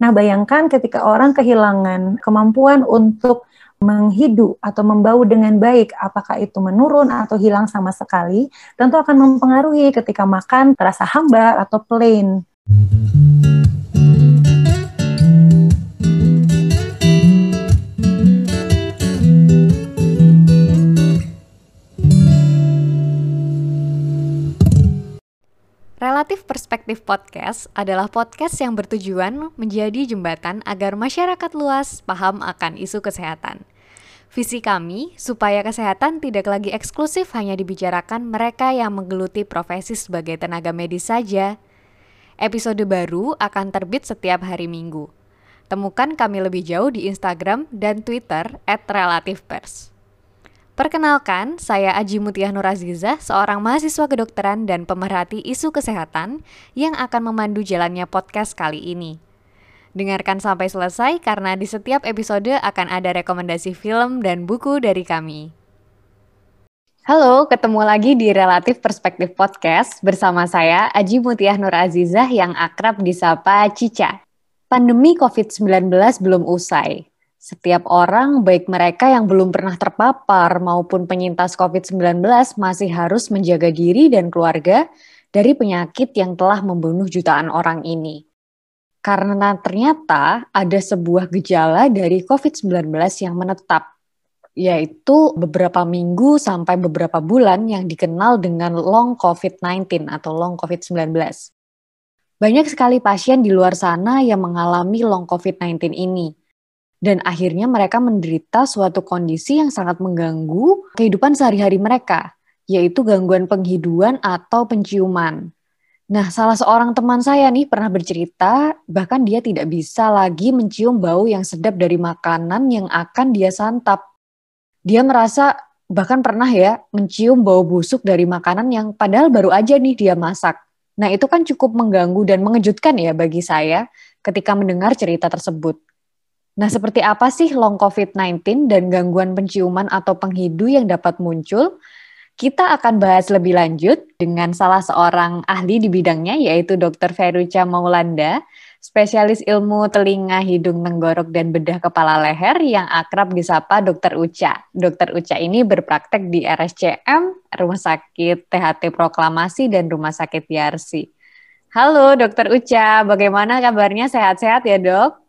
Nah, bayangkan ketika orang kehilangan kemampuan untuk menghidu atau membau dengan baik, apakah itu menurun atau hilang sama sekali, tentu akan mempengaruhi ketika makan terasa hambar atau plain. Relatif Perspektif Podcast adalah podcast yang bertujuan menjadi jembatan agar masyarakat luas paham akan isu kesehatan. Visi kami supaya kesehatan tidak lagi eksklusif hanya dibicarakan mereka yang menggeluti profesi sebagai tenaga medis saja. Episode baru akan terbit setiap hari Minggu. Temukan kami lebih jauh di Instagram dan Twitter @relativepers. Perkenalkan, saya Aji Mutiah Nur Azizah, seorang mahasiswa kedokteran dan pemerhati isu kesehatan yang akan memandu jalannya podcast kali ini. Dengarkan sampai selesai karena di setiap episode akan ada rekomendasi film dan buku dari kami. Halo, ketemu lagi di Relatif Perspektif Podcast bersama saya Aji Mutiah Nur Azizah yang akrab disapa Cica. Pandemi COVID-19 belum usai, setiap orang, baik mereka yang belum pernah terpapar maupun penyintas COVID-19, masih harus menjaga diri dan keluarga dari penyakit yang telah membunuh jutaan orang ini. Karena ternyata ada sebuah gejala dari COVID-19 yang menetap, yaitu beberapa minggu sampai beberapa bulan yang dikenal dengan long COVID-19 atau long COVID-19. Banyak sekali pasien di luar sana yang mengalami long COVID-19 ini dan akhirnya mereka menderita suatu kondisi yang sangat mengganggu kehidupan sehari-hari mereka, yaitu gangguan penghidupan atau penciuman. Nah, salah seorang teman saya nih pernah bercerita, bahkan dia tidak bisa lagi mencium bau yang sedap dari makanan yang akan dia santap. Dia merasa bahkan pernah ya mencium bau busuk dari makanan yang padahal baru aja nih dia masak. Nah, itu kan cukup mengganggu dan mengejutkan ya bagi saya ketika mendengar cerita tersebut. Nah, seperti apa sih long COVID-19 dan gangguan penciuman atau penghidu yang dapat muncul? Kita akan bahas lebih lanjut dengan salah seorang ahli di bidangnya, yaitu Dr. Feruca Maulanda, spesialis ilmu telinga, hidung, tenggorok, dan bedah kepala leher yang akrab disapa Dr. Uca. Dr. Uca ini berpraktek di RSCM, Rumah Sakit THT Proklamasi, dan Rumah Sakit Yarsi. Halo Dr. Uca, bagaimana kabarnya? Sehat-sehat ya dok?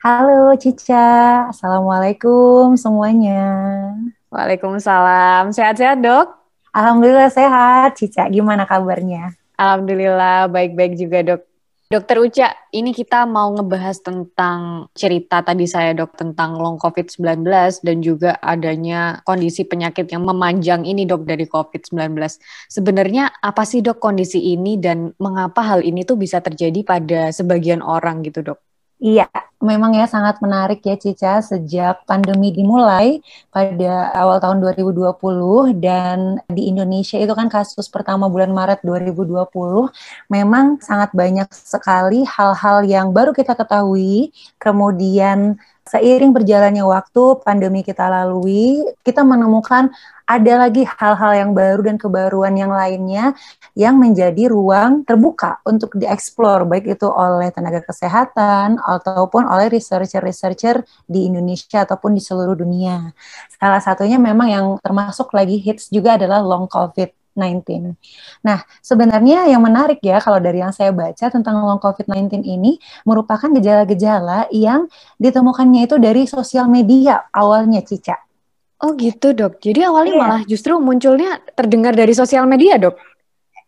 Halo Cica, Assalamualaikum semuanya. Waalaikumsalam. Sehat-sehat dok? Alhamdulillah sehat. Cica, gimana kabarnya? Alhamdulillah baik-baik juga dok. Dokter Uca, ini kita mau ngebahas tentang cerita tadi saya dok tentang long COVID-19 dan juga adanya kondisi penyakit yang memanjang ini dok dari COVID-19. Sebenarnya apa sih dok kondisi ini dan mengapa hal ini tuh bisa terjadi pada sebagian orang gitu dok? Iya, memang ya sangat menarik ya Cica sejak pandemi dimulai pada awal tahun 2020 dan di Indonesia itu kan kasus pertama bulan Maret 2020 memang sangat banyak sekali hal-hal yang baru kita ketahui kemudian seiring berjalannya waktu pandemi kita lalui, kita menemukan ada lagi hal-hal yang baru dan kebaruan yang lainnya yang menjadi ruang terbuka untuk dieksplor baik itu oleh tenaga kesehatan ataupun oleh researcher-researcher di Indonesia ataupun di seluruh dunia. Salah satunya memang yang termasuk lagi hits juga adalah long COVID 19. Nah, sebenarnya yang menarik ya kalau dari yang saya baca tentang long COVID-19 ini merupakan gejala-gejala yang ditemukannya itu dari sosial media awalnya, Cica. Oh gitu dok, jadi awalnya iya. malah justru munculnya terdengar dari sosial media dok?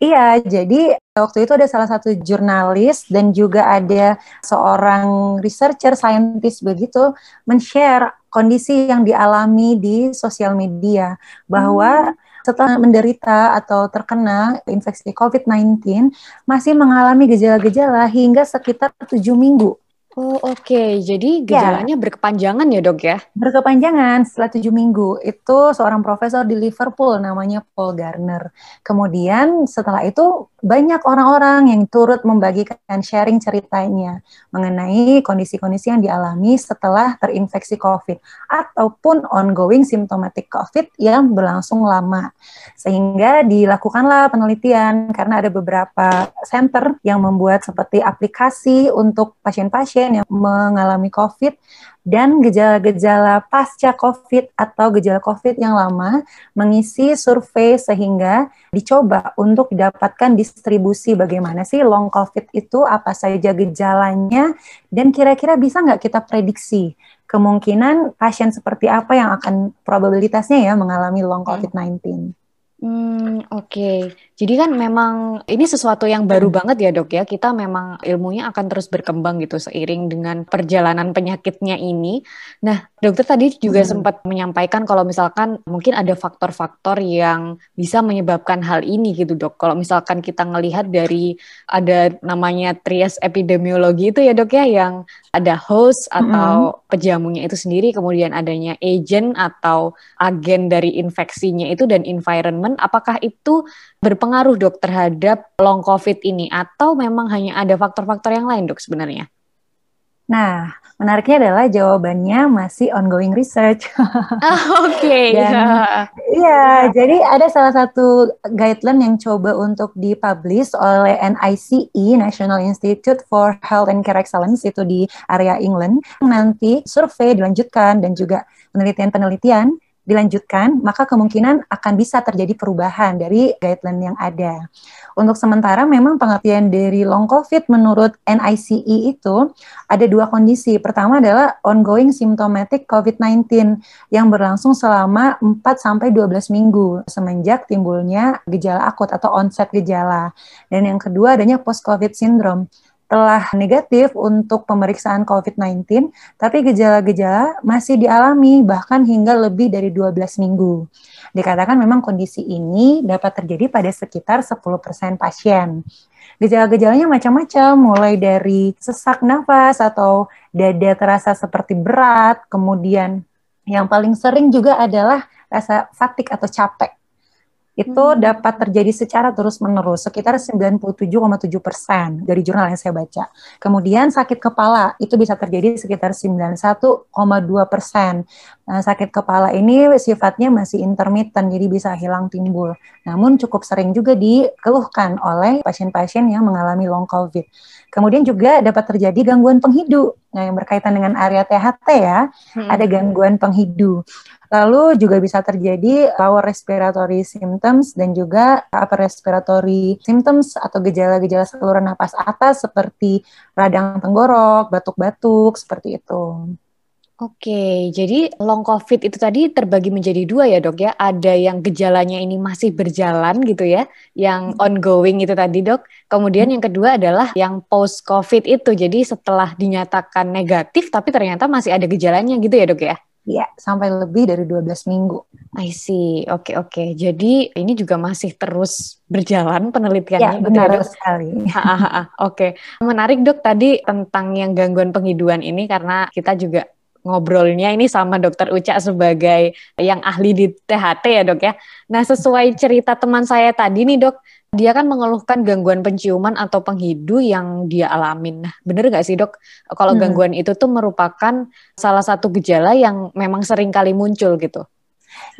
Iya, jadi waktu itu ada salah satu jurnalis dan juga ada seorang researcher, scientist begitu, men-share kondisi yang dialami di sosial media bahwa hmm setelah menderita atau terkena infeksi COVID-19 masih mengalami gejala-gejala hingga sekitar tujuh minggu. Oh oke, okay. jadi ya. gejalanya ya. berkepanjangan ya dok ya? Berkepanjangan setelah tujuh minggu. Itu seorang profesor di Liverpool namanya Paul Garner. Kemudian setelah itu banyak orang-orang yang turut membagikan sharing ceritanya mengenai kondisi-kondisi yang dialami setelah terinfeksi COVID ataupun ongoing symptomatic COVID yang berlangsung lama. Sehingga dilakukanlah penelitian karena ada beberapa center yang membuat seperti aplikasi untuk pasien-pasien yang mengalami COVID dan gejala-gejala pasca COVID atau gejala COVID yang lama mengisi survei sehingga dicoba untuk didapatkan distribusi bagaimana sih long COVID itu, apa saja gejalanya, dan kira-kira bisa nggak kita prediksi kemungkinan pasien seperti apa yang akan probabilitasnya ya mengalami long hmm. COVID-19. Hmm, oke. Okay. Jadi kan memang ini sesuatu yang baru hmm. banget ya dok ya. Kita memang ilmunya akan terus berkembang gitu seiring dengan perjalanan penyakitnya ini. Nah dokter tadi juga hmm. sempat menyampaikan kalau misalkan mungkin ada faktor-faktor yang bisa menyebabkan hal ini gitu dok. Kalau misalkan kita ngelihat dari ada namanya trias epidemiologi itu ya dok ya yang ada host atau hmm. pejamunya itu sendiri, kemudian adanya agent atau agen dari infeksinya itu dan environment. Apakah itu berpengaruh dok terhadap long COVID ini atau memang hanya ada faktor-faktor yang lain dok sebenarnya? Nah, menariknya adalah jawabannya masih ongoing research. Ah, oke. Okay. Iya, jadi ada salah satu guideline yang coba untuk dipublish oleh NICE National Institute for Health and Care Excellence itu di area England. Nanti survei dilanjutkan dan juga penelitian-penelitian dilanjutkan, maka kemungkinan akan bisa terjadi perubahan dari guideline yang ada. Untuk sementara memang pengertian dari long COVID menurut NICE itu ada dua kondisi. Pertama adalah ongoing symptomatic COVID-19 yang berlangsung selama 4 sampai 12 minggu semenjak timbulnya gejala akut atau onset gejala. Dan yang kedua adanya post COVID syndrome telah negatif untuk pemeriksaan COVID-19, tapi gejala-gejala masih dialami bahkan hingga lebih dari 12 minggu. Dikatakan memang kondisi ini dapat terjadi pada sekitar 10% pasien. Gejala-gejalanya macam-macam, mulai dari sesak nafas atau dada terasa seperti berat, kemudian yang paling sering juga adalah rasa fatik atau capek itu hmm. dapat terjadi secara terus-menerus, sekitar 97,7 persen dari jurnal yang saya baca. Kemudian sakit kepala itu bisa terjadi sekitar 91,2 persen. Nah, sakit kepala ini sifatnya masih intermittent, jadi bisa hilang timbul. Namun cukup sering juga dikeluhkan oleh pasien-pasien yang mengalami long COVID. Kemudian juga dapat terjadi gangguan penghidu. Nah, yang berkaitan dengan area THT ya, hmm. ada gangguan penghidu. Lalu juga bisa terjadi lower respiratory symptoms dan juga upper respiratory symptoms atau gejala-gejala saluran napas atas seperti radang tenggorok, batuk-batuk, seperti itu. Oke, jadi long COVID itu tadi terbagi menjadi dua ya dok ya. Ada yang gejalanya ini masih berjalan gitu ya, yang hmm. ongoing itu tadi dok. Kemudian yang kedua adalah yang post COVID itu. Jadi setelah dinyatakan negatif tapi ternyata masih ada gejalanya gitu ya dok ya? Iya, sampai lebih dari 12 minggu. I see. Oke, okay, oke. Okay. Jadi ini juga masih terus berjalan penelitiannya. Ya, benar ya, sekali. Oke. Okay. Menarik dok tadi tentang yang gangguan penghiduan ini karena kita juga ngobrolnya ini sama dokter Uca sebagai yang ahli di THT ya dok ya. Nah sesuai cerita teman saya tadi nih dok, dia kan mengeluhkan gangguan penciuman atau penghidu yang dia alamin. Nah, bener nggak sih dok? Kalau hmm. gangguan itu tuh merupakan salah satu gejala yang memang sering kali muncul gitu.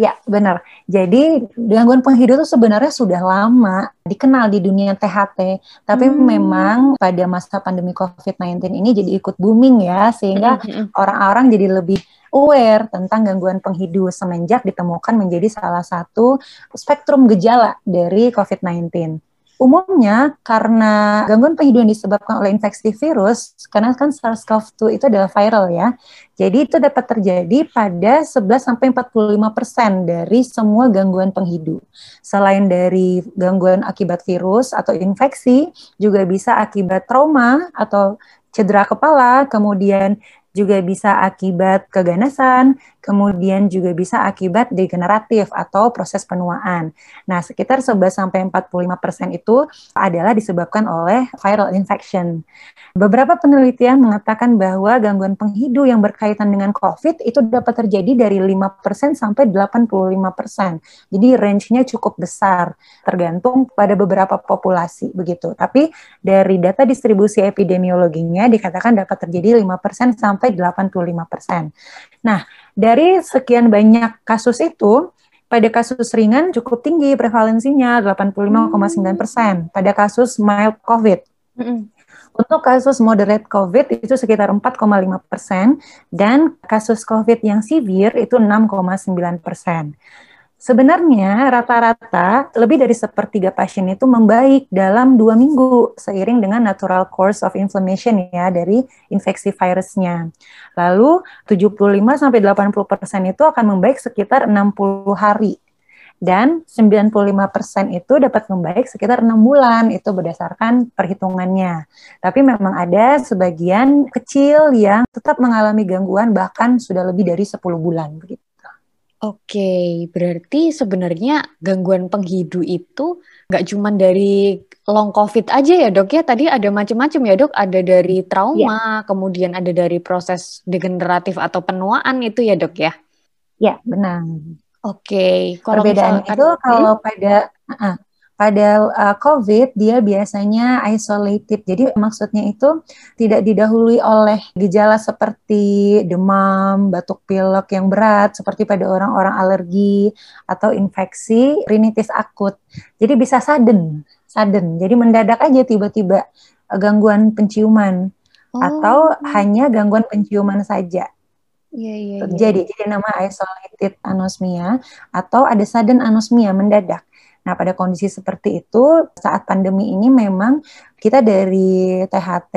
Ya, benar. Jadi gangguan penghidu itu sebenarnya sudah lama dikenal di dunia THT, tapi hmm. memang pada masa pandemi COVID-19 ini jadi ikut booming ya, sehingga hmm, hmm, hmm. orang-orang jadi lebih aware tentang gangguan penghidu semenjak ditemukan menjadi salah satu spektrum gejala dari COVID-19. Umumnya karena gangguan penghidupan disebabkan oleh infeksi virus, karena kan SARS-CoV-2 itu adalah viral ya. Jadi itu dapat terjadi pada 11 sampai 45% dari semua gangguan penghidu. Selain dari gangguan akibat virus atau infeksi, juga bisa akibat trauma atau cedera kepala, kemudian juga bisa akibat keganasan, kemudian juga bisa akibat degeneratif atau proses penuaan. Nah, sekitar 11 sampai 45% itu adalah disebabkan oleh viral infection. Beberapa penelitian mengatakan bahwa gangguan penghidu yang berkaitan dengan COVID itu dapat terjadi dari 5% sampai 85%. Jadi range-nya cukup besar, tergantung pada beberapa populasi begitu. Tapi dari data distribusi epidemiologinya dikatakan dapat terjadi 5% sampai 85%. Nah, dari sekian banyak kasus itu, pada kasus ringan cukup tinggi prevalensinya 85,9 persen pada kasus mild COVID. Untuk kasus moderate COVID itu sekitar 4,5 persen dan kasus COVID yang severe itu 6,9 persen. Sebenarnya rata-rata lebih dari sepertiga pasien itu membaik dalam dua minggu seiring dengan natural course of inflammation ya dari infeksi virusnya. Lalu 75 sampai 80 persen itu akan membaik sekitar 60 hari dan 95% itu dapat membaik sekitar enam bulan itu berdasarkan perhitungannya. Tapi memang ada sebagian kecil yang tetap mengalami gangguan bahkan sudah lebih dari 10 bulan begitu. Oke, berarti sebenarnya gangguan penghidu itu nggak cuma dari long COVID aja ya dok ya? Tadi ada macam-macam ya dok, ada dari trauma, ya. kemudian ada dari proses degeneratif atau penuaan itu ya dok ya? Ya, benar. Oke, kalau perbedaan misalkan, itu kalau hmm? pada uh, pada uh, COVID dia biasanya isolated. Jadi maksudnya itu tidak didahului oleh gejala seperti demam, batuk pilek yang berat seperti pada orang-orang alergi atau infeksi rinitis akut. Jadi bisa sudden, sudden. Jadi mendadak aja tiba-tiba gangguan penciuman oh. atau hanya gangguan penciuman saja. Iya, iya, iya. Jadi, jadi nama isolated anosmia atau ada sudden anosmia mendadak. Nah, pada kondisi seperti itu, saat pandemi ini memang kita dari THT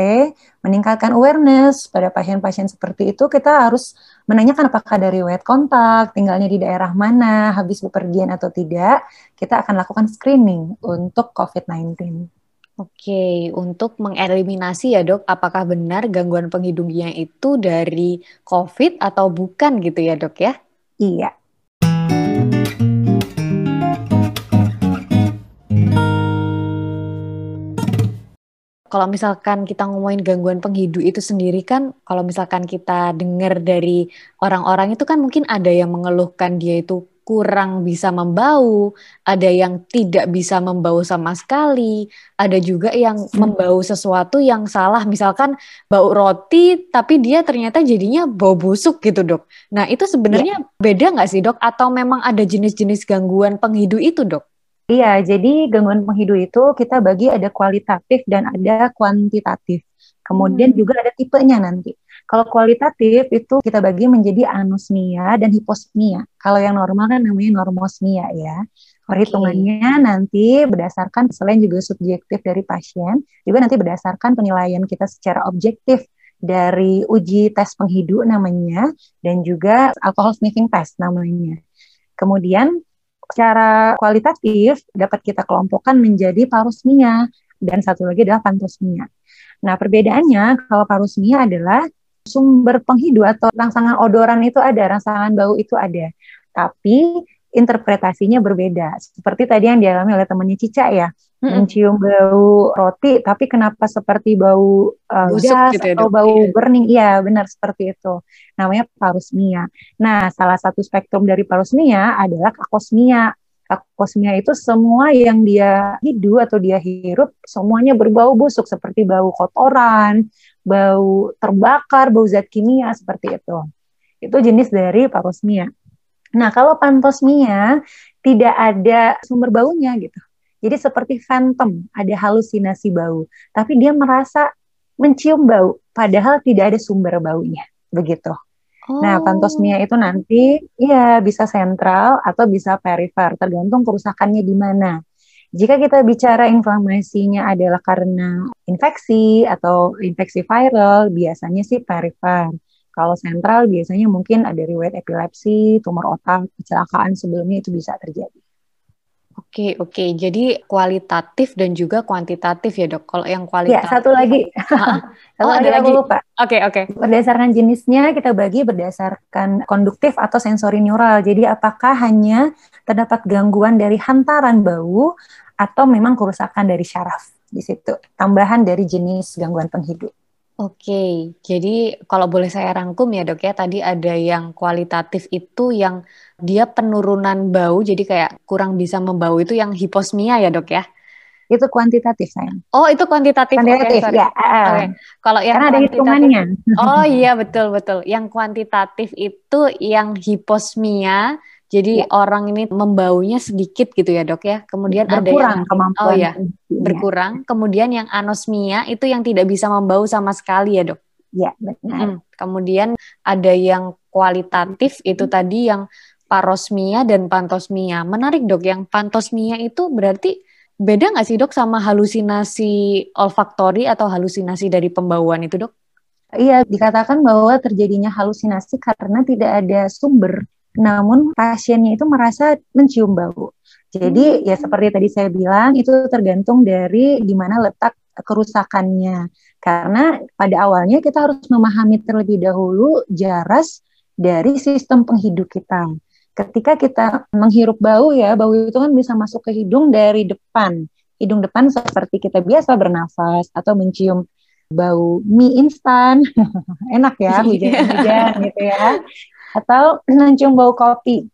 meningkatkan awareness pada pasien-pasien seperti itu, kita harus menanyakan apakah dari wet kontak, tinggalnya di daerah mana, habis bepergian atau tidak, kita akan lakukan screening untuk COVID-19. Oke, untuk mengeliminasi ya dok, apakah benar gangguan penghidungnya itu dari COVID atau bukan gitu ya dok ya? Iya. Kalau misalkan kita ngomongin gangguan penghidu itu sendiri kan, kalau misalkan kita dengar dari orang-orang itu kan mungkin ada yang mengeluhkan dia itu kurang bisa membau, ada yang tidak bisa membau sama sekali, ada juga yang hmm. membau sesuatu yang salah, misalkan bau roti tapi dia ternyata jadinya bau busuk gitu dok. Nah itu sebenarnya ya. beda nggak sih dok? Atau memang ada jenis-jenis gangguan penghidu itu dok? Iya, jadi gangguan penghidu itu kita bagi ada kualitatif dan ada kuantitatif. Kemudian hmm. juga ada tipenya nanti. Kalau kualitatif itu kita bagi menjadi anosmia dan hiposmia. Kalau yang normal kan namanya normosmia ya. Perhitungannya okay. nanti berdasarkan selain juga subjektif dari pasien, juga nanti berdasarkan penilaian kita secara objektif dari uji tes penghidu namanya dan juga alcohol sniffing test namanya. Kemudian secara kualitatif dapat kita kelompokkan menjadi parosmia dan satu lagi adalah pantosmia. Nah, perbedaannya kalau parosmia adalah sumber penghidu atau rangsangan odoran itu ada, rangsangan bau itu ada. Tapi interpretasinya berbeda. Seperti tadi yang dialami oleh temannya Cica ya, hmm. mencium bau roti, tapi kenapa seperti bau uh, gas gitu ya, atau bau iya. burning? Iya, benar seperti itu. Namanya parusmia. Nah, salah satu spektrum dari parusmia adalah kakosmia. Kakosmia itu semua yang dia hidu atau dia hirup semuanya berbau busuk seperti bau kotoran, bau terbakar, bau zat kimia seperti itu. Itu jenis dari parosmia. Nah, kalau pantosmia tidak ada sumber baunya gitu. Jadi seperti phantom, ada halusinasi bau, tapi dia merasa mencium bau padahal tidak ada sumber baunya. Begitu. Oh. Nah, pantosmia itu nanti ya bisa sentral atau bisa perifer, tergantung kerusakannya di mana. Jika kita bicara inflamasinya adalah karena infeksi atau infeksi viral, biasanya sih perifer. Kalau sentral biasanya mungkin ada riwayat epilepsi, tumor otak, kecelakaan sebelumnya itu bisa terjadi. Oke, oke. Jadi kualitatif dan juga kuantitatif ya dok. Kalau yang Ya, kualitatif. satu lagi. satu Oh, lagi ada aku lagi. lupa. Oke, oke. Berdasarkan jenisnya kita bagi berdasarkan konduktif atau sensori neural. Jadi apakah hanya terdapat gangguan dari hantaran bau atau memang kerusakan dari syaraf di situ. Tambahan dari jenis gangguan penghidup. Oke, jadi kalau boleh saya rangkum ya dok ya, tadi ada yang kualitatif itu yang dia penurunan bau, jadi kayak kurang bisa membau itu yang hiposmia ya dok ya? Itu kuantitatif sayang. Oh itu kuantitatif, Kuantitatif sorry. ya. ah. Oke, kalau yang Karena ada hitungannya. Oh iya betul betul. Yang kuantitatif itu yang hiposmia. Jadi Ya. orang ini membaunya sedikit gitu ya dok ya. Kemudian ada berkurang yang kemampuan Oh, fungsinya. berkurang. Kemudian yang anosmia itu yang tidak bisa membau sama sekali ya dok. Ya, benar. Mm. Kemudian ada yang kualitatif itu tadi yang parosmia dan pantosmia. Menarik dok. Yang pantosmia itu berarti beda nggak sih dok sama halusinasi olfaktori atau halusinasi dari pembauan itu dok? Iya, dikatakan bahwa terjadinya halusinasi karena tidak ada sumber, namun pasiennya itu merasa mencium bau. Jadi ya seperti tadi saya bilang itu tergantung dari di mana letak kerusakannya. Karena pada awalnya kita harus memahami terlebih dahulu jaras dari sistem penghidup kita. Ketika kita menghirup bau ya, bau itu kan bisa masuk ke hidung dari depan. Hidung depan seperti kita biasa bernafas atau mencium bau mie instan, enak ya hujan-hujan gitu ya, atau mencium bau kopi.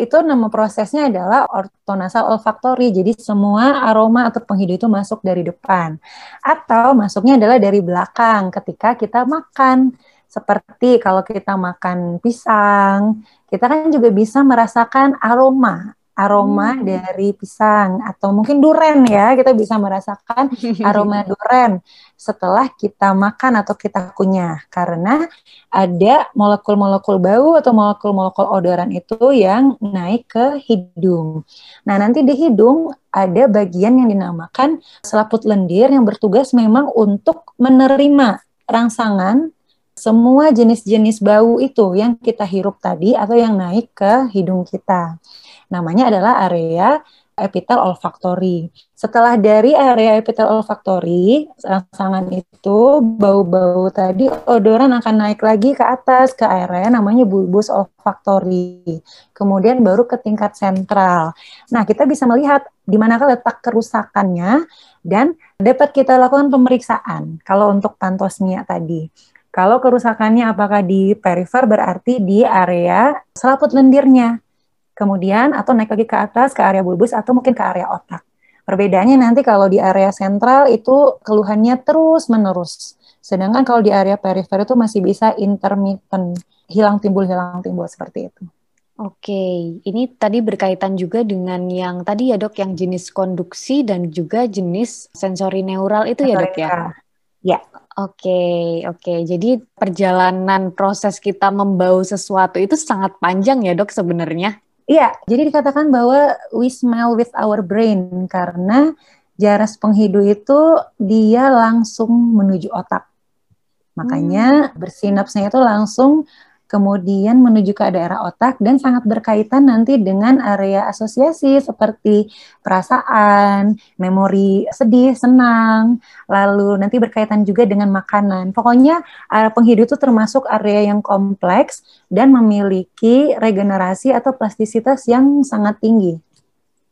Itu nama prosesnya adalah ortonasal olfaktori. Jadi semua aroma atau penghidup itu masuk dari depan. Atau masuknya adalah dari belakang ketika kita makan. Seperti kalau kita makan pisang, kita kan juga bisa merasakan aroma aroma Hmm. dari pisang atau mungkin duren ya kita bisa merasakan aroma duren setelah kita makan atau kita kunyah karena ada molekul-molekul bau atau molekul-molekul odoran itu yang naik ke hidung. Nah, nanti di hidung ada bagian yang dinamakan selaput lendir yang bertugas memang untuk menerima rangsangan semua jenis-jenis bau itu yang kita hirup tadi atau yang naik ke hidung kita. Namanya adalah area epitel olfaktori. Setelah dari area epitel olfaktori, rangsangan itu bau-bau tadi odoran akan naik lagi ke atas ke area namanya bulbus olfaktori. Kemudian baru ke tingkat sentral. Nah, kita bisa melihat di manakah letak kerusakannya dan dapat kita lakukan pemeriksaan kalau untuk pantosmia tadi. Kalau kerusakannya apakah di perifer berarti di area selaput lendirnya kemudian atau naik lagi ke atas ke area bulbus atau mungkin ke area otak. Perbedaannya nanti kalau di area sentral itu keluhannya terus menerus. Sedangkan kalau di area perifer itu masih bisa intermittent, hilang timbul hilang timbul seperti itu. Oke, ini tadi berkaitan juga dengan yang tadi ya dok, yang jenis konduksi dan juga jenis sensori neural itu ya dok ya? Ya. Oke, oke. Jadi perjalanan proses kita membau sesuatu itu sangat panjang ya dok sebenarnya? Iya, jadi dikatakan bahwa we smell with our brain karena jaras penghidu itu dia langsung menuju otak. Makanya bersinapsnya itu langsung kemudian menuju ke daerah otak dan sangat berkaitan nanti dengan area asosiasi seperti perasaan, memori sedih, senang, lalu nanti berkaitan juga dengan makanan. Pokoknya area penghidup itu termasuk area yang kompleks dan memiliki regenerasi atau plastisitas yang sangat tinggi.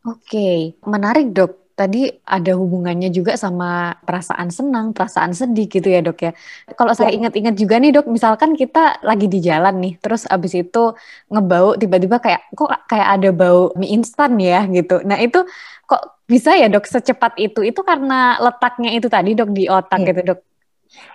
Oke, menarik dok. Tadi ada hubungannya juga sama perasaan senang, perasaan sedih gitu ya dok ya. Kalau saya Ya. ingat-ingat juga nih dok, misalkan kita lagi di jalan nih, terus abis itu ngebau tiba-tiba kayak kok kayak ada bau mie instan ya gitu. Nah itu kok bisa ya dok secepat itu? Itu karena letaknya itu tadi dok di otak Iya. gitu dok.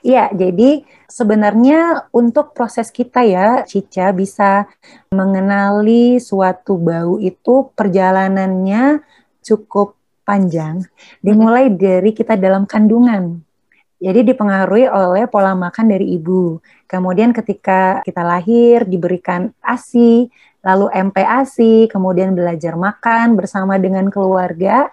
Iya, jadi sebenarnya untuk proses kita ya, Cica bisa mengenali suatu bau itu perjalanannya cukup panjang, dimulai dari kita dalam kandungan. Jadi dipengaruhi oleh pola makan dari ibu. Kemudian ketika kita lahir diberikan ASI, lalu MPASI, kemudian belajar makan bersama dengan keluarga,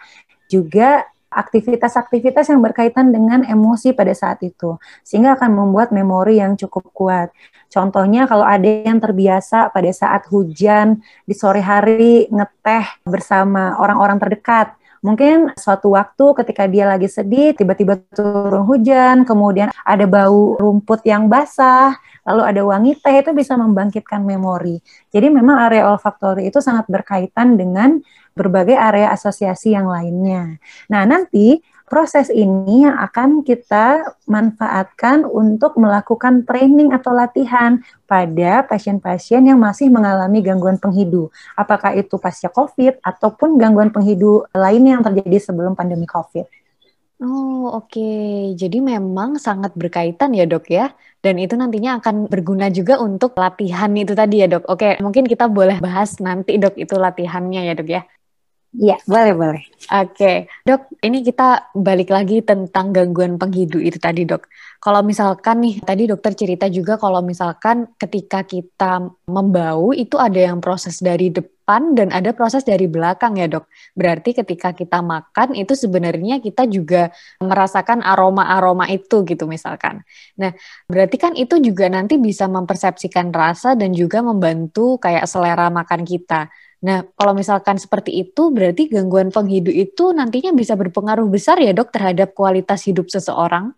juga aktivitas-aktivitas yang berkaitan dengan emosi pada saat itu, sehingga akan membuat memori yang cukup kuat. Contohnya kalau ada yang terbiasa pada saat hujan di sore hari ngeteh bersama orang-orang terdekat, mungkin suatu waktu ketika dia lagi sedih, tiba-tiba turun hujan, kemudian ada bau rumput yang basah, lalu ada wangi teh itu bisa membangkitkan memori. Jadi memang area olfaktori itu sangat berkaitan dengan berbagai area asosiasi yang lainnya. Nah, nanti proses ini yang akan kita manfaatkan untuk melakukan training atau latihan pada pasien-pasien yang masih mengalami gangguan penghidu. Apakah itu pasca COVID ataupun gangguan penghidu lainnya yang terjadi sebelum pandemi COVID. Oh, oke. Okay. Jadi memang sangat berkaitan ya, Dok ya. Dan itu nantinya akan berguna juga untuk latihan itu tadi ya, Dok. Oke, mungkin kita boleh bahas nanti, Dok, itu latihannya ya, Dok ya. Iya, boleh, boleh. Oke, dok, ini kita balik lagi tentang gangguan penghidu itu tadi, dok. Kalau misalkan nih, tadi dokter cerita juga kalau misalkan ketika kita membau, itu ada yang proses dari depan dan ada proses dari belakang ya, dok. Berarti ketika kita makan, itu sebenarnya kita juga merasakan aroma-aroma itu gitu misalkan. Nah, berarti kan itu juga nanti bisa mempersepsikan rasa dan juga membantu kayak selera makan kita. Nah, kalau misalkan seperti itu, berarti gangguan penghidup itu nantinya bisa berpengaruh besar ya dok terhadap kualitas hidup seseorang?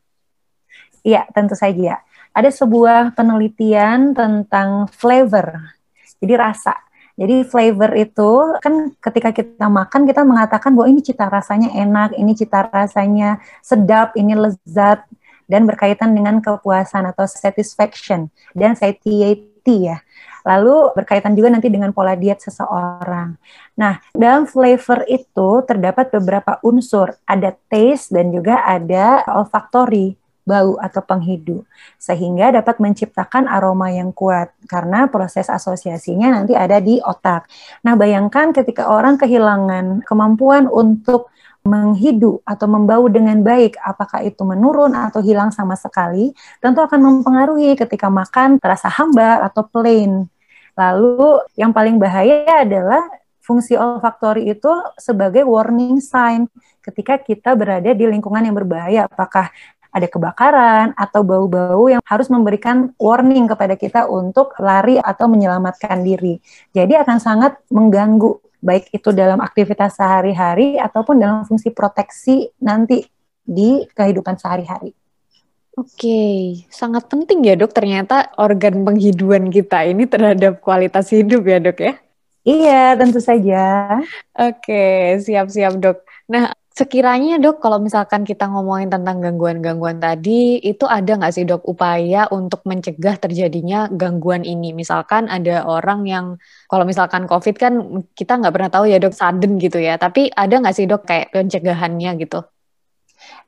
Iya, tentu saja. Ada sebuah penelitian tentang flavor, jadi rasa. Jadi flavor itu kan ketika kita makan kita mengatakan bahwa ini cita rasanya enak, ini cita rasanya sedap, ini lezat dan berkaitan dengan kepuasan atau satisfaction dan satiety ya. Lalu berkaitan juga nanti dengan pola diet seseorang. Nah, dalam flavor itu terdapat beberapa unsur, ada taste dan juga ada olfactory bau atau penghidu sehingga dapat menciptakan aroma yang kuat karena proses asosiasinya nanti ada di otak. Nah, bayangkan ketika orang kehilangan kemampuan untuk menghidu atau membau dengan baik, apakah itu menurun atau hilang sama sekali, tentu akan mempengaruhi ketika makan terasa hambar atau plain. Lalu yang paling bahaya adalah fungsi olfaktori itu sebagai warning sign ketika kita berada di lingkungan yang berbahaya, apakah ada kebakaran atau bau-bau yang harus memberikan warning kepada kita untuk lari atau menyelamatkan diri. Jadi akan sangat mengganggu baik itu dalam aktivitas sehari-hari ataupun dalam fungsi proteksi nanti di kehidupan sehari-hari. Oke, sangat penting ya dok ternyata organ penghidupan kita ini terhadap kualitas hidup ya dok ya? Iya, tentu saja. Oke, siap-siap dok. Nah, sekiranya dok kalau misalkan kita ngomongin tentang gangguan-gangguan tadi, itu ada nggak sih dok upaya untuk mencegah terjadinya gangguan ini? Misalkan ada orang yang, kalau misalkan COVID kan kita nggak pernah tahu ya dok, sudden gitu ya, tapi ada nggak sih dok kayak pencegahannya gitu?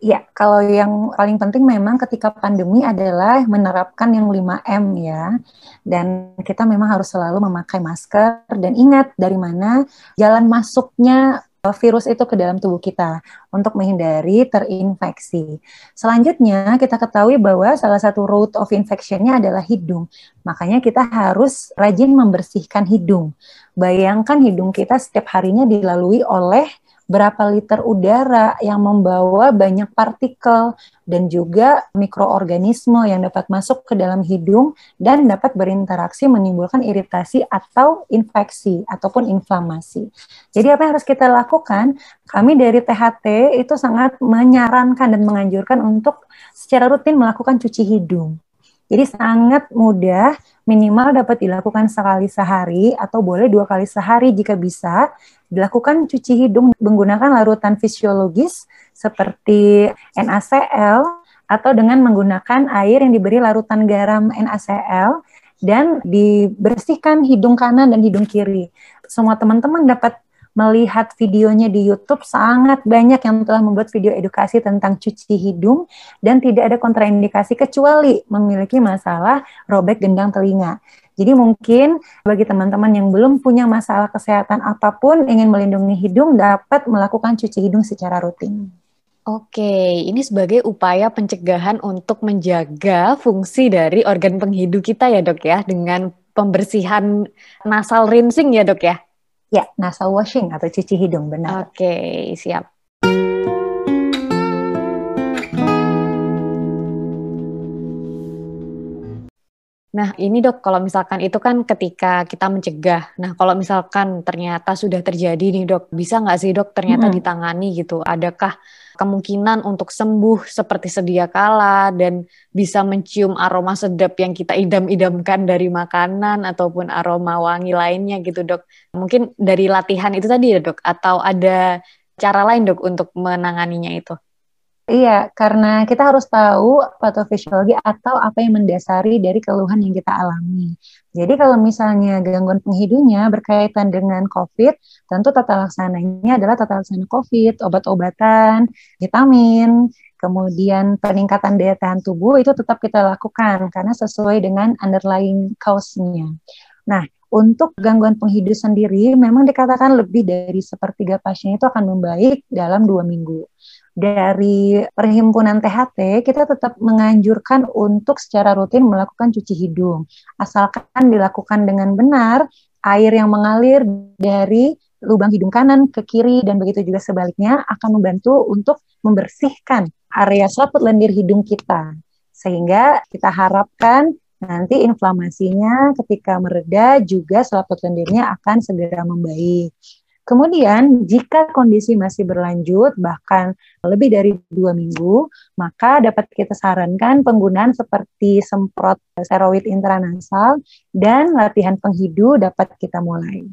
Ya, kalau yang paling penting memang ketika pandemi adalah menerapkan yang 5M ya. Dan kita memang harus selalu memakai masker dan ingat dari mana jalan masuknya eh, virus itu ke dalam tubuh kita untuk menghindari terinfeksi. Selanjutnya, kita ketahui bahwa salah satu route of infectionnya adalah hidung. Makanya kita harus rajin membersihkan hidung. Bayangkan hidung kita setiap harinya dilalui oleh berapa liter udara yang membawa banyak partikel dan juga mikroorganisme yang dapat masuk ke dalam hidung dan dapat berinteraksi menimbulkan iritasi atau infeksi ataupun inflamasi. Jadi apa yang harus kita lakukan? Kami dari THT itu sangat menyarankan dan menganjurkan untuk secara rutin melakukan cuci hidung. Jadi sangat mudah, minimal dapat dilakukan sekali sehari atau boleh dua kali sehari jika bisa. Dilakukan cuci hidung menggunakan larutan fisiologis seperti NaCl atau dengan menggunakan air yang diberi larutan garam NaCl dan dibersihkan hidung kanan dan hidung kiri. Semua teman-teman dapat melihat videonya di YouTube sangat banyak yang telah membuat video edukasi tentang cuci hidung dan tidak ada kontraindikasi kecuali memiliki masalah robek gendang telinga. Jadi mungkin bagi teman-teman yang belum punya masalah kesehatan apa pun ingin melindungi hidung dapat melakukan cuci hidung secara rutin. Oke, ini sebagai upaya pencegahan untuk menjaga fungsi dari organ penghidu kita ya dok ya, dengan pembersihan nasal rinsing ya dok ya? Ya, nasal washing atau cuci hidung, benar. Oke, siap. Nah, ini dok, kalau misalkan itu kan ketika kita mencegah. Nah, kalau misalkan ternyata sudah terjadi nih dok, bisa nggak sih dok ternyata hmm. ditangani gitu? Adakah kemungkinan untuk sembuh seperti sedia kala dan bisa mencium aroma sedap yang kita idam-idamkan dari makanan ataupun aroma wangi lainnya gitu dok? Mungkin dari latihan itu tadi ya dok, atau ada cara lain dok untuk menanganinya itu? Iya, karena kita harus tahu patofisiologi atau apa yang mendasari dari keluhan yang kita alami. Jadi kalau misalnya gangguan penghidunya berkaitan dengan COVID, tentu tata laksananya adalah tata laksana COVID, obat-obatan, vitamin, kemudian peningkatan daya tahan tubuh itu tetap kita lakukan karena sesuai dengan underlying cause-nya. Nah, untuk gangguan penghidup sendiri memang dikatakan lebih dari sepertiga pasien itu akan membaik dalam dua minggu. Dari perhimpunan THT kita tetap menganjurkan untuk secara rutin melakukan cuci hidung. Asalkan dilakukan dengan benar air yang mengalir dari lubang hidung kanan ke kiri dan begitu juga sebaliknya akan membantu untuk membersihkan area selaput lendir hidung kita. Sehingga kita harapkan nanti inflamasinya ketika mereda juga selaput lendirnya akan segera membaik. Kemudian, jika kondisi masih berlanjut, bahkan lebih dari dua minggu, maka dapat kita sarankan penggunaan seperti semprot steroid intranasal dan latihan penghidu dapat kita mulai.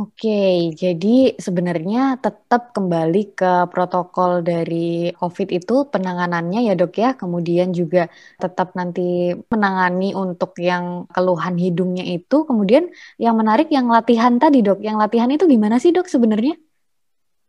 Oke, jadi sebenarnya tetap kembali ke protokol dari COVID itu penanganannya ya dok ya, kemudian juga tetap nanti menangani untuk yang keluhan hidungnya itu, kemudian yang menarik yang latihan tadi dok, yang latihan itu gimana sih dok sebenarnya?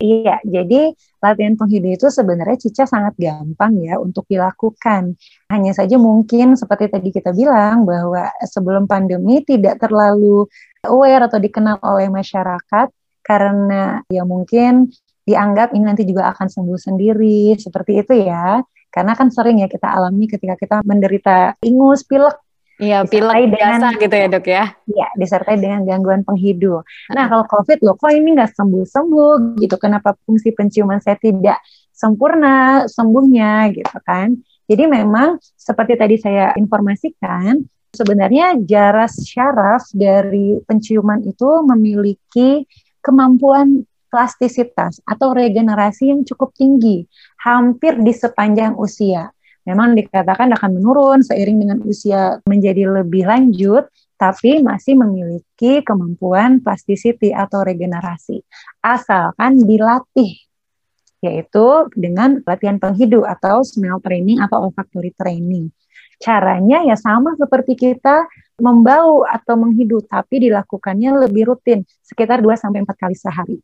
Iya, jadi latihan penghidu itu sebenarnya Cica sangat gampang ya untuk dilakukan. Hanya saja mungkin seperti tadi kita bilang bahwa sebelum pandemi tidak terlalu aware atau dikenal oleh masyarakat karena ya mungkin dianggap ini nanti juga akan sembuh sendiri seperti itu ya. Karena kan sering ya kita alami ketika kita menderita ingus, pilek Iya, pilek biasa dengan, gitu ya dok ya? Iya, disertai dengan gangguan penghidu. Nah, kalau COVID loh, kok ini nggak sembuh-sembuh gitu? Kenapa fungsi penciuman saya tidak sempurna sembuhnya gitu kan? Jadi memang seperti tadi saya informasikan, sebenarnya jaras syaraf dari penciuman itu memiliki kemampuan plastisitas atau regenerasi yang cukup tinggi, hampir di sepanjang usia memang dikatakan akan menurun seiring dengan usia menjadi lebih lanjut, tapi masih memiliki kemampuan plasticity atau regenerasi. Asalkan dilatih, yaitu dengan latihan penghidu atau smell training atau olfactory training. Caranya ya sama seperti kita membau atau menghidu, tapi dilakukannya lebih rutin, sekitar 2-4 kali sehari.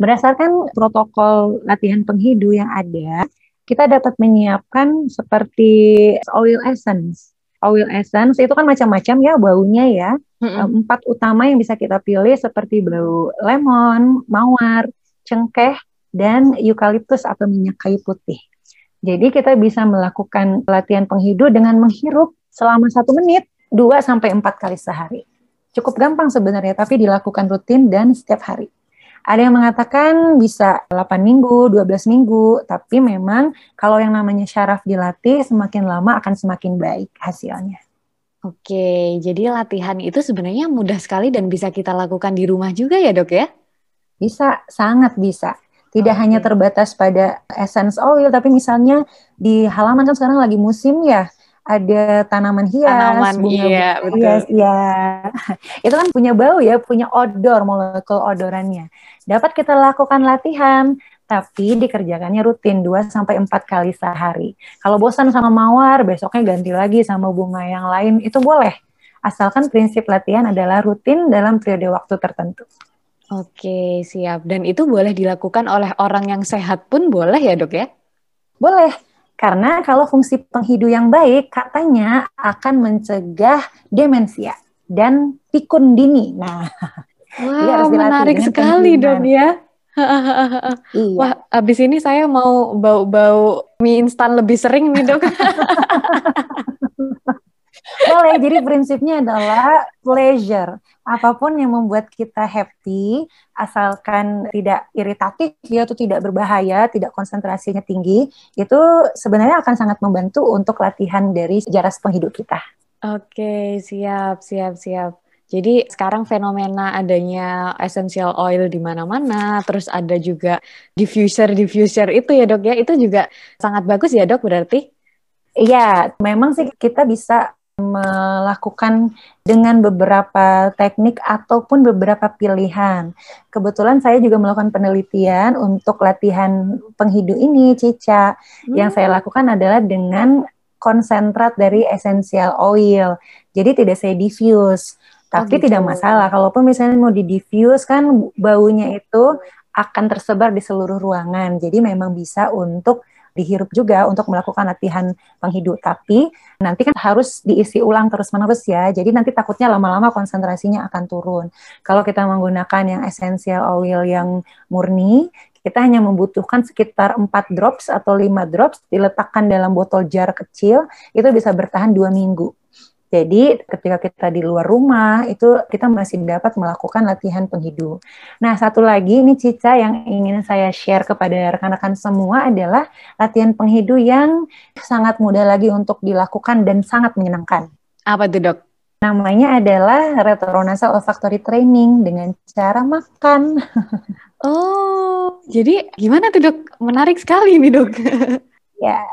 Berdasarkan protokol latihan penghidu yang ada, kita dapat menyiapkan seperti oil essence. Oil essence itu kan macam-macam ya baunya ya. Mm-hmm. Empat utama yang bisa kita pilih seperti bau lemon, mawar, cengkeh, dan eukaliptus atau minyak kayu putih. Jadi kita bisa melakukan latihan penghidup dengan menghirup selama satu menit, dua sampai empat kali sehari. Cukup gampang sebenarnya, tapi dilakukan rutin dan setiap hari. Ada yang mengatakan bisa 8 minggu, 12 minggu, tapi memang kalau yang namanya syaraf dilatih semakin lama akan semakin baik hasilnya. Oke, jadi latihan itu sebenarnya mudah sekali dan bisa kita lakukan di rumah juga ya dok ya? Bisa, sangat bisa. Tidak hanya terbatas pada essence oil, tapi misalnya di halaman kan sekarang lagi musim ya, ada tanaman hias, tanaman, bunga iya, hias, ya. Itu kan punya bau ya, punya odor, molekul odorannya. Dapat kita lakukan latihan, tapi dikerjakannya rutin 2 sampai 4 kali sehari. Kalau bosan sama mawar, besoknya ganti lagi sama bunga yang lain, itu boleh. Asalkan prinsip latihan adalah rutin dalam periode waktu tertentu. Oke, siap. Dan itu boleh dilakukan oleh orang yang sehat pun boleh ya, Dok ya? Boleh karena kalau fungsi penghidu yang baik katanya akan mencegah demensia dan pikun dini. Nah, wow, menarik sekali dong ya. iya. Wah, abis ini saya mau bau-bau mie instan lebih sering nih dok. Boleh, jadi prinsipnya adalah pleasure. Apa pun yang membuat kita happy, asalkan tidak iritatif ya atau tidak berbahaya, tidak konsentrasinya tinggi, itu sebenarnya akan sangat membantu untuk latihan dari jaras penghidup kita. Oke, siap, siap, siap. Jadi sekarang fenomena adanya essential oil di mana-mana, terus ada juga diffuser-diffuser itu ya dok ya, itu juga sangat bagus ya dok berarti? Iya, memang sih kita bisa melakukan dengan beberapa teknik ataupun beberapa pilihan. Kebetulan saya juga melakukan penelitian untuk latihan penghidu ini, Cica. Hmm. Yang saya lakukan adalah dengan konsentrat dari essential oil. Jadi tidak saya diffuse. Tapi oh, gitu. tidak masalah, kalaupun misalnya mau di diffuse kan baunya itu akan tersebar di seluruh ruangan. Jadi memang bisa untuk dihirup juga untuk melakukan latihan penghidup. Tapi nanti kan harus diisi ulang terus-menerus ya. Jadi nanti takutnya lama-lama konsentrasinya akan turun. Kalau kita menggunakan yang essential oil yang murni, kita hanya membutuhkan sekitar 4 drops atau 5 drops diletakkan dalam botol jar kecil, itu bisa bertahan dua minggu. Jadi ketika kita di luar rumah itu kita masih dapat melakukan latihan penghidu. Nah satu lagi ini Cica yang ingin saya share kepada rekan-rekan semua adalah latihan penghidu yang sangat mudah lagi untuk dilakukan dan sangat menyenangkan. Apa tuh dok? Namanya adalah retronasal olfactory training dengan cara makan. oh, jadi gimana tuh dok? Menarik sekali nih dok. ya,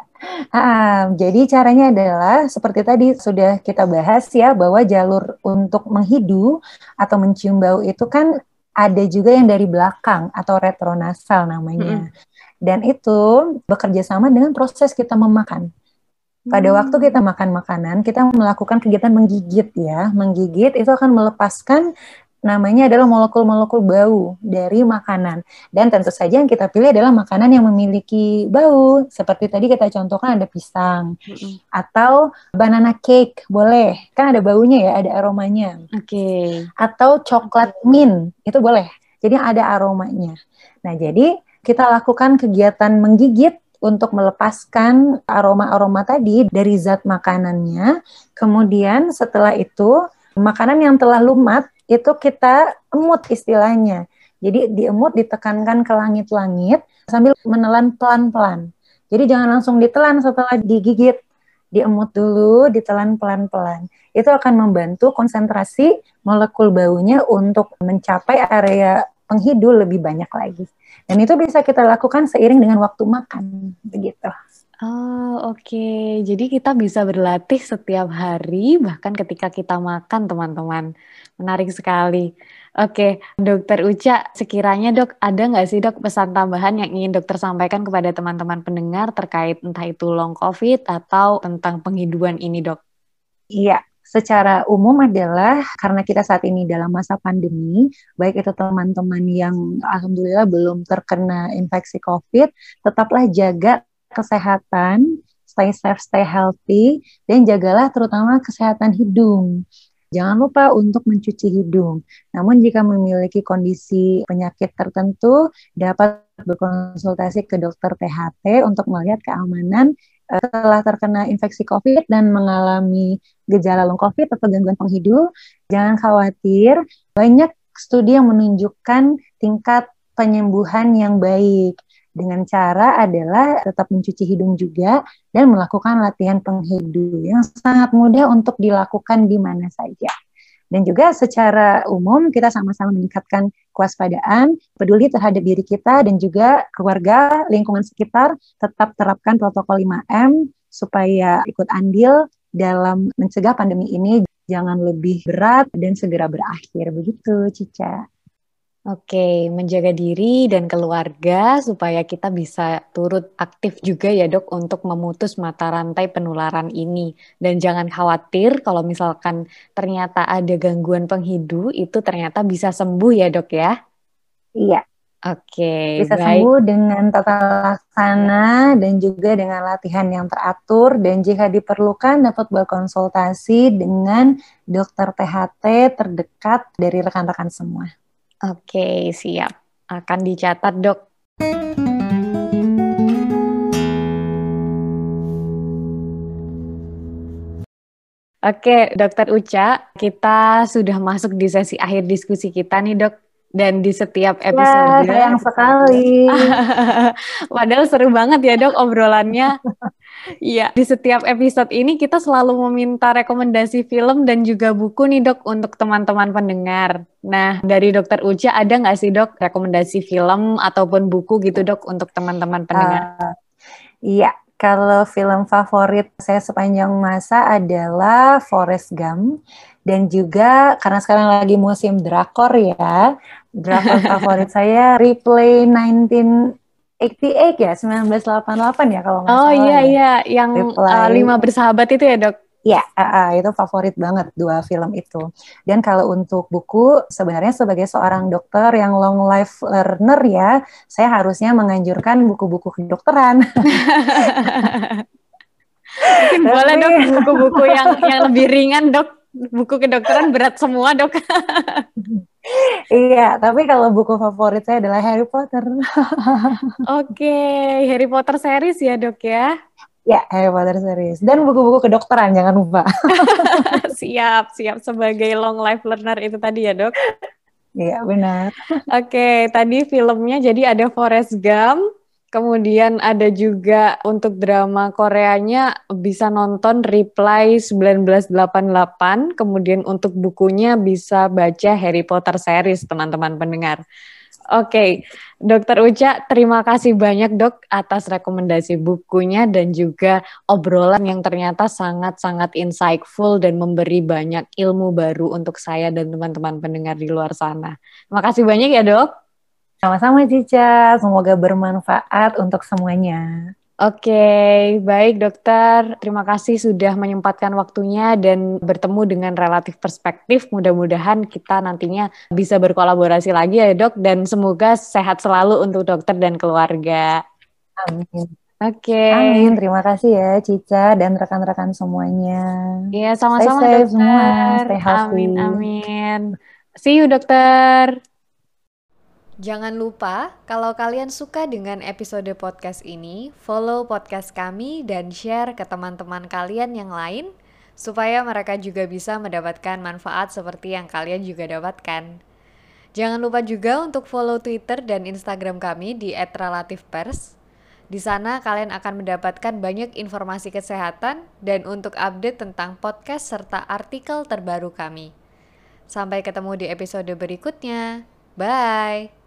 Uh, jadi caranya adalah seperti tadi sudah kita bahas ya bahwa jalur untuk menghidu atau mencium bau itu kan ada juga yang dari belakang atau retronasal namanya. Hmm. Dan itu bekerja sama dengan proses kita memakan. Pada hmm. waktu kita makan makanan, kita melakukan kegiatan menggigit ya. Menggigit itu akan melepaskan namanya adalah molekul-molekul bau dari makanan. Dan tentu saja yang kita pilih adalah makanan yang memiliki bau. Seperti tadi kita contohkan ada pisang mm-hmm. atau banana cake, boleh. Kan ada baunya ya, ada aromanya. Oke. Okay. Atau coklat mint, itu boleh. Jadi ada aromanya. Nah, jadi kita lakukan kegiatan menggigit untuk melepaskan aroma-aroma tadi dari zat makanannya. Kemudian setelah itu makanan yang telah lumat itu kita emut istilahnya. Jadi diemut ditekankan ke langit-langit sambil menelan pelan-pelan. Jadi jangan langsung ditelan setelah digigit. Diemut dulu, ditelan pelan-pelan. Itu akan membantu konsentrasi molekul baunya untuk mencapai area penghidu lebih banyak lagi. Dan itu bisa kita lakukan seiring dengan waktu makan, begitu. Oh, oke. Okay. Jadi kita bisa berlatih setiap hari, bahkan ketika kita makan, teman-teman. Menarik sekali. Oke. Dokter Uca, sekiranya dok, ada nggak sih dok pesan tambahan yang ingin dokter sampaikan kepada teman-teman pendengar terkait entah itu long COVID atau tentang penghidupan ini dok? Iya, secara umum adalah karena kita saat ini dalam masa pandemi, baik itu teman-teman yang alhamdulillah belum terkena infeksi COVID, tetaplah jaga kesehatan, stay safe, stay healthy, dan jagalah terutama kesehatan hidung. Jangan lupa untuk mencuci hidung. Namun jika memiliki kondisi penyakit tertentu, dapat berkonsultasi ke dokter THT untuk melihat keamanan eh, setelah terkena infeksi COVID dan mengalami gejala long COVID atau gangguan penghidu. Jangan khawatir, banyak studi yang menunjukkan tingkat penyembuhan yang baik dengan cara adalah tetap mencuci hidung juga dan melakukan latihan penghidu yang sangat mudah untuk dilakukan di mana saja. Dan juga secara umum kita sama-sama meningkatkan kewaspadaan, peduli terhadap diri kita dan juga keluarga, lingkungan sekitar, tetap terapkan protokol 5M supaya ikut andil dalam mencegah pandemi ini jangan lebih berat dan segera berakhir. Begitu, Cica. Oke, menjaga diri dan keluarga supaya kita bisa turut aktif juga ya dok untuk memutus mata rantai penularan ini. Dan jangan khawatir kalau misalkan ternyata ada gangguan penghidu itu ternyata bisa sembuh ya dok ya? Iya. Oke, bisa baik. sembuh dengan tata laksana dan juga dengan latihan yang teratur dan jika diperlukan dapat berkonsultasi dengan dokter THT terdekat dari rekan-rekan semua. Oke, siap. Akan dicatat, Dok. Oke, Dokter Uca, kita sudah masuk di sesi akhir diskusi kita nih, Dok. Dan di setiap episode. Ya, sayang sekali. Padahal seru banget ya dok obrolannya. Iya, di setiap episode ini kita selalu meminta rekomendasi film dan juga buku nih dok untuk teman-teman pendengar. Nah, dari dokter Uca ada nggak sih dok rekomendasi film ataupun buku gitu dok untuk teman-teman pendengar? Uh, iya, kalau film favorit saya sepanjang masa adalah Forrest Gump dan juga karena sekarang lagi musim drakor ya, drakor favorit saya Replay 19 88 ya, 1988 ya kalau nggak oh, salah. Oh iya ya. iya, yang uh, lima bersahabat itu ya dok? Ya, uh, uh, itu favorit banget dua film itu. Dan kalau untuk buku, sebenarnya sebagai seorang dokter yang long life learner ya, saya harusnya menganjurkan buku-buku kedokteran. Mungkin boleh dok buku-buku yang yang lebih ringan dok. Buku kedokteran berat semua dok. iya, tapi kalau buku favorit saya adalah Harry Potter. Oke, Harry Potter series ya dok ya? Ya, Harry Potter series. Dan buku-buku kedokteran, jangan lupa. siap, siap. Sebagai long life learner itu tadi ya dok? Iya, benar. Oke, tadi filmnya jadi ada Forrest Gump, Kemudian ada juga untuk drama Koreanya bisa nonton Reply 1988. Kemudian untuk bukunya bisa baca Harry Potter series teman-teman pendengar. Oke, okay. Dokter Uca, terima kasih banyak dok atas rekomendasi bukunya dan juga obrolan yang ternyata sangat-sangat insightful dan memberi banyak ilmu baru untuk saya dan teman-teman pendengar di luar sana. Terima kasih banyak ya dok. Sama-sama Cica, semoga bermanfaat untuk semuanya. Oke, baik dokter. Terima kasih sudah menyempatkan waktunya dan bertemu dengan relatif perspektif. Mudah-mudahan kita nantinya bisa berkolaborasi lagi ya dok dan semoga sehat selalu untuk dokter dan keluarga. Amin. Oke. Okay. Amin. Terima kasih ya Cica dan rekan-rekan semuanya. Iya, sama-sama dokter. semua. Stay Amin, amin. See you dokter. Jangan lupa, kalau kalian suka dengan episode podcast ini, follow podcast kami dan share ke teman-teman kalian yang lain, supaya mereka juga bisa mendapatkan manfaat seperti yang kalian juga dapatkan. Jangan lupa juga untuk follow Twitter dan Instagram kami di @relativepers. Di sana kalian akan mendapatkan banyak informasi kesehatan dan untuk update tentang podcast serta artikel terbaru kami. Sampai ketemu di episode berikutnya. Bye.